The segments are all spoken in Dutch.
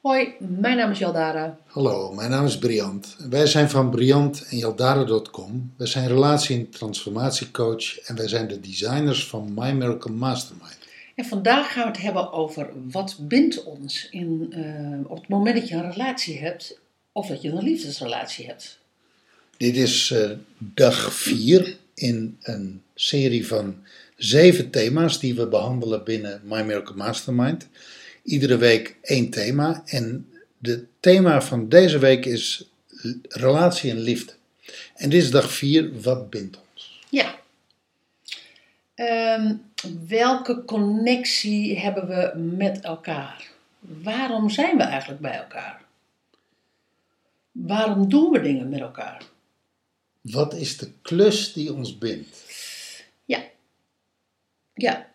Hoi, mijn naam is Jaldara. Hallo, mijn naam is Briant. Wij zijn van Briant en Jaldara.com. Wij zijn relatie- en transformatiecoach en wij zijn de designers van My Miracle Mastermind. En vandaag gaan we het hebben over wat bindt ons in, eh, op het moment dat je een relatie hebt of dat je een liefdesrelatie hebt. Dit is eh, dag 4 in een serie van zeven thema's die we behandelen binnen My Miracle Mastermind. Iedere week één thema en het thema van deze week is relatie en liefde. En dit is dag 4, wat bindt ons? Ja. Ehm, welke connectie hebben we met elkaar? Waarom zijn we eigenlijk bij elkaar? Waarom doen we dingen met elkaar? Wat is de klus die ons bindt? Ja. Ja,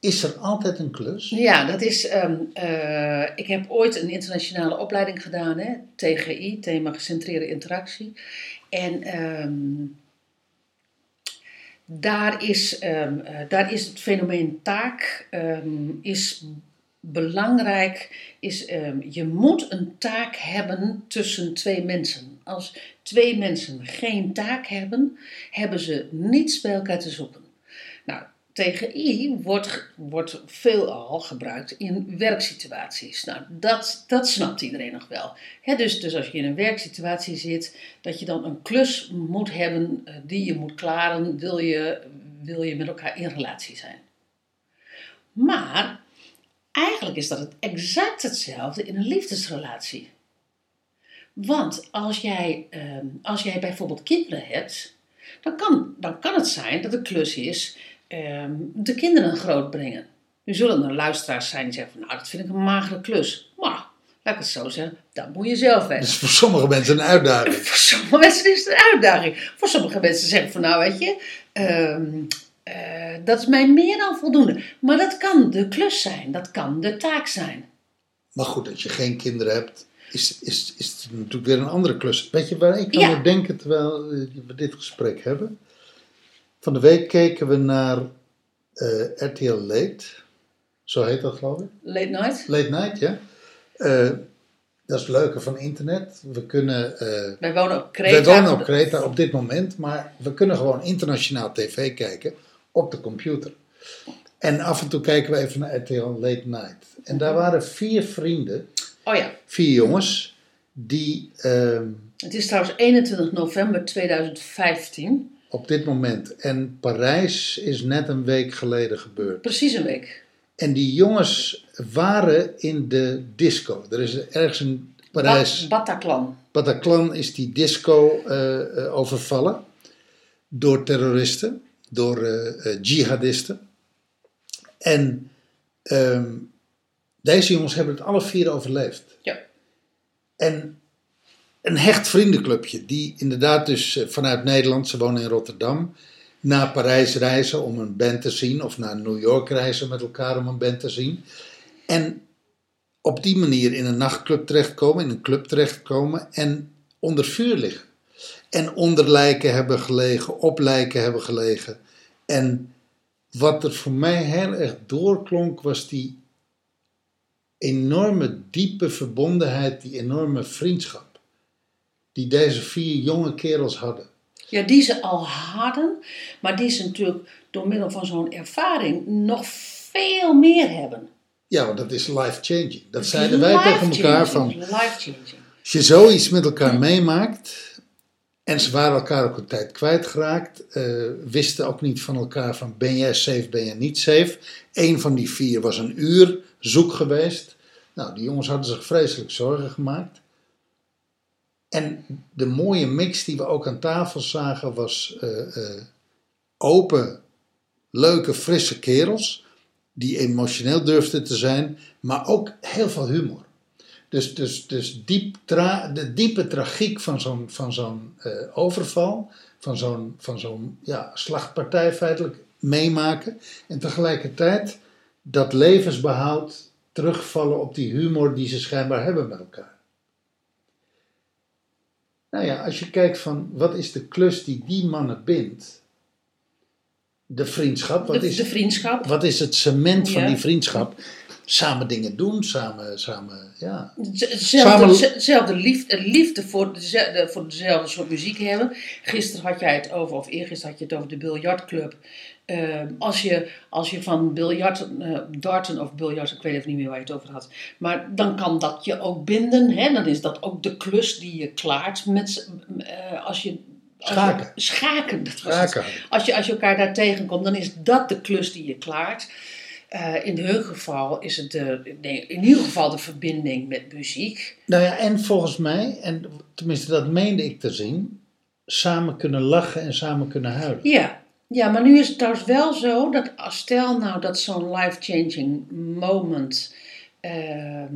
Is er altijd een klus? Ja, dat is. ehm, eh, ik heb ooit een internationale opleiding gedaan, hè, TGI, thema gecentreerde interactie. En ehm, daar, is, ehm, eh, daar is het fenomeen taak ehm, is belangrijk. Is, ehm, je moet een taak hebben tussen twee mensen. Als twee mensen geen taak hebben, hebben ze niets bij elkaar te zoeken. Nou, TGI wordt, wordt veelal gebruikt in werksituaties. Nou, dat, dat snapt iedereen nog wel. Dus, dus als je in een werksituatie zit, dat je dan een klus moet hebben eh, die je moet klaren, wil je, wil je met elkaar in relatie zijn. Maar eigenlijk is dat het exact hetzelfde in een liefdesrelatie. Want als jij, ehm, als jij bijvoorbeeld kinderen hebt, dan kan, dan kan het zijn dat de klus is de kinderen grootbrengen. Nu zullen er luisteraars zijn die zeggen van, nou, dat vind ik een magere klus. Maar, laat ik het zo zeggen, dat moet je zelf weten. Dat is voor sommige mensen een uitdaging. Voor sommige mensen is het een uitdaging. Voor sommige mensen zeggen van, nou weet je, ehm, eh, dat is mij meer dan voldoende. Maar dat kan de klus zijn, dat kan de taak zijn. Maar goed, als je geen kinderen hebt, is, is, is het natuurlijk weer een andere klus. Weet je waar ik aan Ja. moet denken terwijl we dit gesprek hebben? Van de week keken we naar eh, RTL Late. Zo heet dat geloof ik. Late night, Late Night, ja. Eh, dat is het leuke van internet. We kunnen... eh, wij wonen op Kreta. wij wonen op Kreta op dit moment, maar we kunnen gewoon internationaal tv kijken op de computer. En af en toe kijken we even naar RTL Late Night. En daar waren vier vrienden, Oh ja, vier jongens, die ehm, het is trouwens 21 november 2015, op dit moment, en Parijs is net een week geleden gebeurd. precies een week. En die jongens waren in de disco. Er is ergens in Parijs, Bat- Bataclan. Bataclan is die disco eh, eh, overvallen door terroristen, door eh, jihadisten. En ehm, deze jongens hebben het alle vier overleefd. Ja. En een hecht vriendenclubje, die inderdaad dus eh, vanuit Nederland, ze wonen in Rotterdam, naar Parijs reizen om een band te zien, of naar New York reizen met elkaar om een band te zien. En op die manier in een nachtclub terechtkomen, in een club terechtkomen en onder vuur liggen. En onder lijken hebben gelegen, op lijken hebben gelegen. En wat er voor mij heel erg doorklonk, was die enorme diepe verbondenheid, die enorme vriendschap. Die deze vier jonge kerels hadden. Ja, die ze al hadden, maar die ze natuurlijk door middel van zo'n ervaring nog veel meer hebben. Ja, want dat is life-changing. Dat zeiden wij tegen elkaar van, Life-changing. Als je zoiets met elkaar meemaakt. En ze waren elkaar ook een tijd kwijtgeraakt. eh wisten ook niet van elkaar van ben jij safe, ben jij niet safe. Eén van die vier was een uur zoek geweest. Nou, die jongens hadden zich vreselijk zorgen gemaakt. En de mooie mix die we ook aan tafel zagen was eh, eh, open, leuke, frisse kerels. Die emotioneel durfden te zijn, maar ook heel veel humor. Dus, dus, dus diep tra- de diepe tragiek van zo'n, eh, overval, van zo'n, zo'n ja, slachtpartij feitelijk meemaken. En tegelijkertijd dat levensbehoud terugvallen op die humor die ze schijnbaar hebben met elkaar. Nou ja, als je kijkt van wat is de klus die die mannen bindt, de vriendschap, wat, De, is, de vriendschap. wat is het cement van die vriendschap? Samen dingen doen, samen, samen ja. Dezelfde, Samen- dezelfde liefde, liefde voor, dezelfde, voor dezelfde soort muziek hebben. Gisteren had jij het over, of eergisteren had je het over de biljartclub. Ehm, als, je, als je van biljart, eh, darten of biljart, ik weet even niet meer waar je het over had. Maar dan kan dat je ook binden. Hè? Dan is dat ook de klus die je klaart met, eh, als je... Schaken. schaken, dat was het. Schaken. Als je, als je elkaar daar tegenkomt, dan is dat de klus die je klaart. Eh, in hun geval is het de, nee, in ieder geval de verbinding met muziek. Nou ja, en volgens mij, en tenminste dat meende ik te zien, samen kunnen lachen en samen kunnen huilen. Ja. ja, maar nu is het trouwens wel zo dat als stel nou dat zo'n life-changing moment, ehm,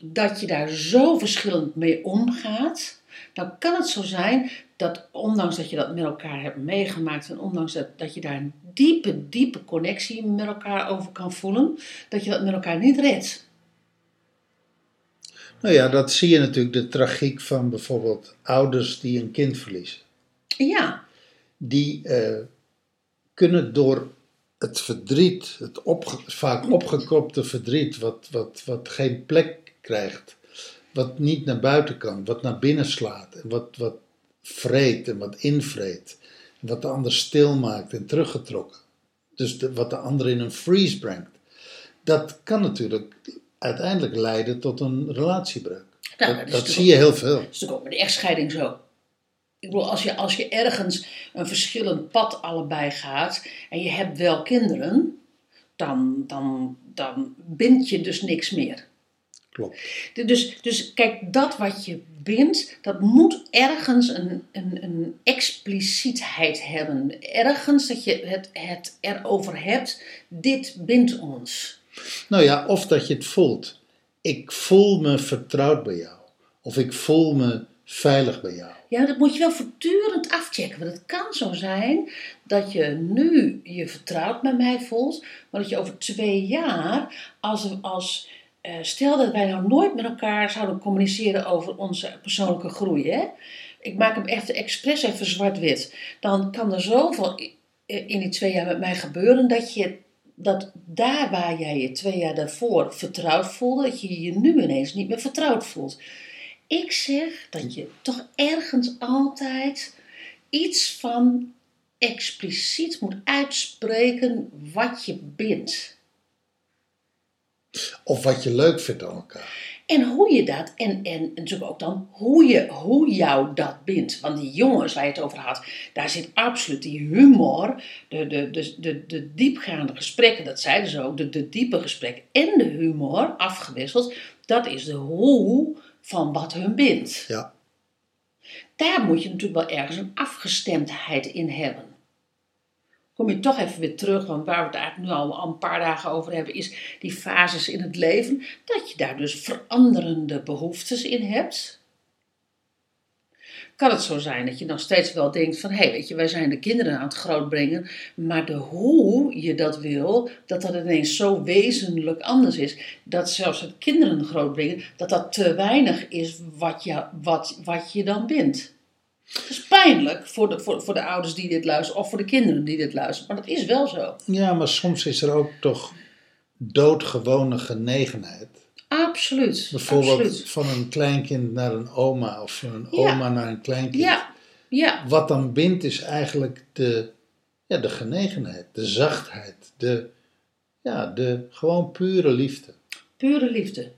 dat je daar zo verschillend mee omgaat, dan kan het zo zijn dat ondanks dat je dat met elkaar hebt meegemaakt en ondanks dat, dat je daar een diepe, diepe connectie met elkaar over kan voelen, dat je dat met elkaar niet redt. Nou ja, dat zie je natuurlijk de tragiek van bijvoorbeeld ouders die een kind verliezen. Ja, Die eh, kunnen door het verdriet, het opge- vaak opgekropte verdriet, wat, wat, wat geen plek krijgt, wat niet naar buiten kan, wat naar binnen slaat, en wat, wat vreet en wat invreet, en wat de ander stil maakt en teruggetrokken. Dus de- wat de ander in een freeze brengt. Dat kan natuurlijk uiteindelijk leiden tot een relatiebreuk. Nou, dat zie je heel veel. Dat is natuurlijk ook met de echtscheiding zo. Ik bedoel, als je, als je ergens een verschillend pad allebei gaat en je hebt wel kinderen, dan, dan, dan bind je dus niks meer. Klopt. Dus, dus kijk, dat wat je bindt, dat moet ergens een, een, een explicietheid hebben. Ergens dat je het, het erover hebt, dit bindt ons. Nou ja, of dat je het voelt. Ik voel me vertrouwd bij jou. Of ik voel me veilig bij jou. Ja, dat moet je wel voortdurend afchecken. Want het kan zo zijn dat je nu je vertrouwd met mij voelt, maar dat je over twee jaar, als, als eh, stel dat wij nou nooit met elkaar zouden communiceren over onze persoonlijke groei, hè? ik maak hem echt expres even zwart-wit, dan kan er zoveel in die twee jaar met mij gebeuren dat je dat daar waar jij je twee jaar daarvoor vertrouwd voelde, dat je je nu ineens niet meer vertrouwd voelt. Ik zeg dat je toch ergens altijd iets van expliciet moet uitspreken wat je bindt. Of wat je leuk vindt aan elkaar. En hoe je dat, en, en natuurlijk ook dan hoe, je, hoe jou dat bindt. Want die jongens waar je het over had, daar zit absoluut die humor, de, de, de, de, de diepgaande gesprekken, dat zeiden ze ook, de, de diepe gesprekken en de humor afgewisseld. Dat is de hoe van wat hun bindt. Ja. Daar moet je natuurlijk wel ergens een afgestemdheid in hebben. Kom je toch even weer terug, want waar we het eigenlijk nu al, een paar dagen over hebben, is die fases in het leven. Dat je daar dus veranderende behoeftes in hebt. Kan het zo zijn dat je nog steeds wel denkt van, hé, hey, weet je, wij zijn de kinderen aan het grootbrengen, maar de hoe je dat wil, dat dat ineens zo wezenlijk anders is, dat zelfs het kinderen grootbrengen, dat dat te weinig is wat je, wat, wat je dan bindt. Het is pijnlijk voor de, voor, voor de ouders die dit luisteren, of voor de kinderen die dit luisteren, maar dat is wel zo. Ja, maar soms is er ook toch doodgewone genegenheid. Absoluut. Bijvoorbeeld absoluut. van een kleinkind naar een oma of van een Ja. oma naar een kleinkind. Ja, ja, Wat dan bindt is eigenlijk de, ja, de genegenheid, de zachtheid, de, ja, de gewoon pure liefde. pure liefde.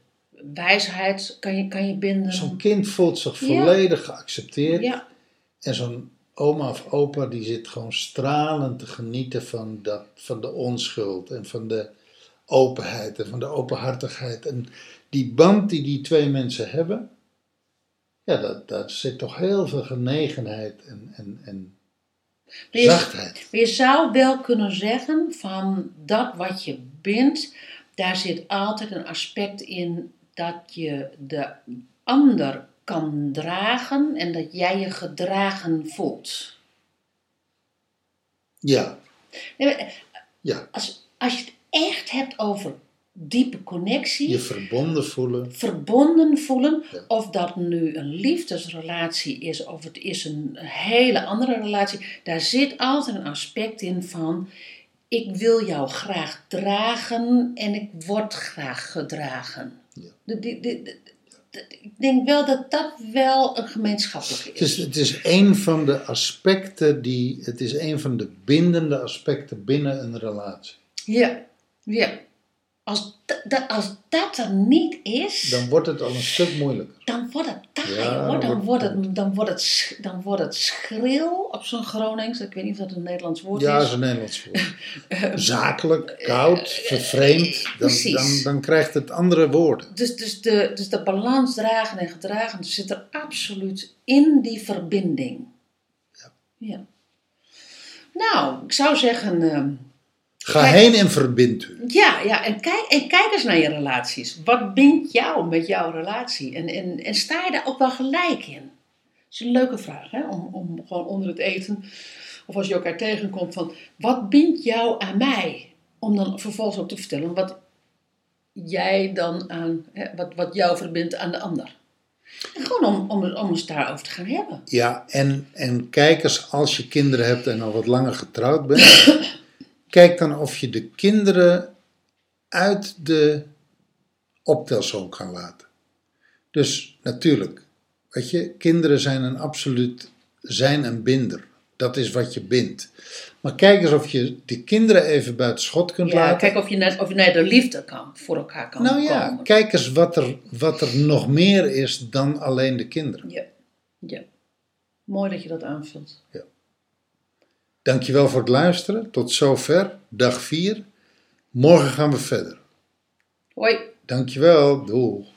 Wijsheid kan je, kan je binden. Zo'n kind voelt zich Ja. volledig geaccepteerd. Ja, En zo'n oma of opa die zit gewoon stralend te genieten van, dat, van de onschuld en van de openheid en van de openhartigheid. En die band die die twee mensen hebben, ja, dat, daar zit toch heel veel genegenheid en, en, en je- zachtheid. Maar je zou wel kunnen zeggen van dat wat je bindt, daar zit altijd een aspect in dat je de ander kan dragen en dat jij je gedragen voelt. Ja, Nee, maar ja, Als, als je het echt hebt over diepe connectie. Je verbonden voelen. verbonden voelen. Ja. Of dat nu een liefdesrelatie is of het is een hele andere relatie. Daar zit altijd een aspect in van ik wil jou graag dragen en ik word graag gedragen. Ja. De- de- ik denk wel dat dat wel een gemeenschappelijke Het is. is, het is een van de aspecten die. Het is een van de bindende aspecten binnen een relatie. Ja, ja. Als, da- da- als dat er niet is, Dan wordt het al een stuk moeilijker. dan wordt het taai Ja, hoor. Dan wordt- wordt, het, dan, wordt het, dan wordt het schril op zo'n Gronings. Ik weet niet of dat een Nederlands woord Ja, dat is. is een Nederlands woord. Zakelijk, koud, vervreemd. Dan, precies. dan, dan krijgt het andere woorden. Dus, dus, de, dus de balans dragen en gedragen zit er absoluut in die verbinding. Ja. Nou, ik zou zeggen, ehm, Ga Kijk. heen en verbind u. ja, ja en, kijk, en kijk eens naar je relaties. Wat bindt jou met jouw relatie? En, en, en sta je daar ook wel gelijk in? Dat is een leuke vraag, hè? Om, om gewoon onder het eten, of als je elkaar tegenkomt, van wat bindt jou aan mij? Om dan vervolgens ook te vertellen wat jij dan aan, hè, wat, wat jou verbindt aan de ander. En gewoon om, om, om eens daarover te gaan hebben. Ja, en, en kijk eens als je kinderen hebt en al wat langer getrouwd bent. kijk dan of je de kinderen uit de optelsom kan laten. Dus natuurlijk, weet je, kinderen zijn een absoluut, zijn een binder. Dat is wat je bindt. Maar kijk eens of je die kinderen even buiten schot kunt Ja, laten. kijk of je, net, of je naar de liefde kan, voor elkaar kan nou ja, komen. kijk eens wat er, wat er nog meer is dan alleen de kinderen. Ja, ja. Mooi dat je dat aanvult. Dankjewel voor het luisteren. Tot zover, dag 4. Morgen gaan we verder. Hoi. Dankjewel, doei.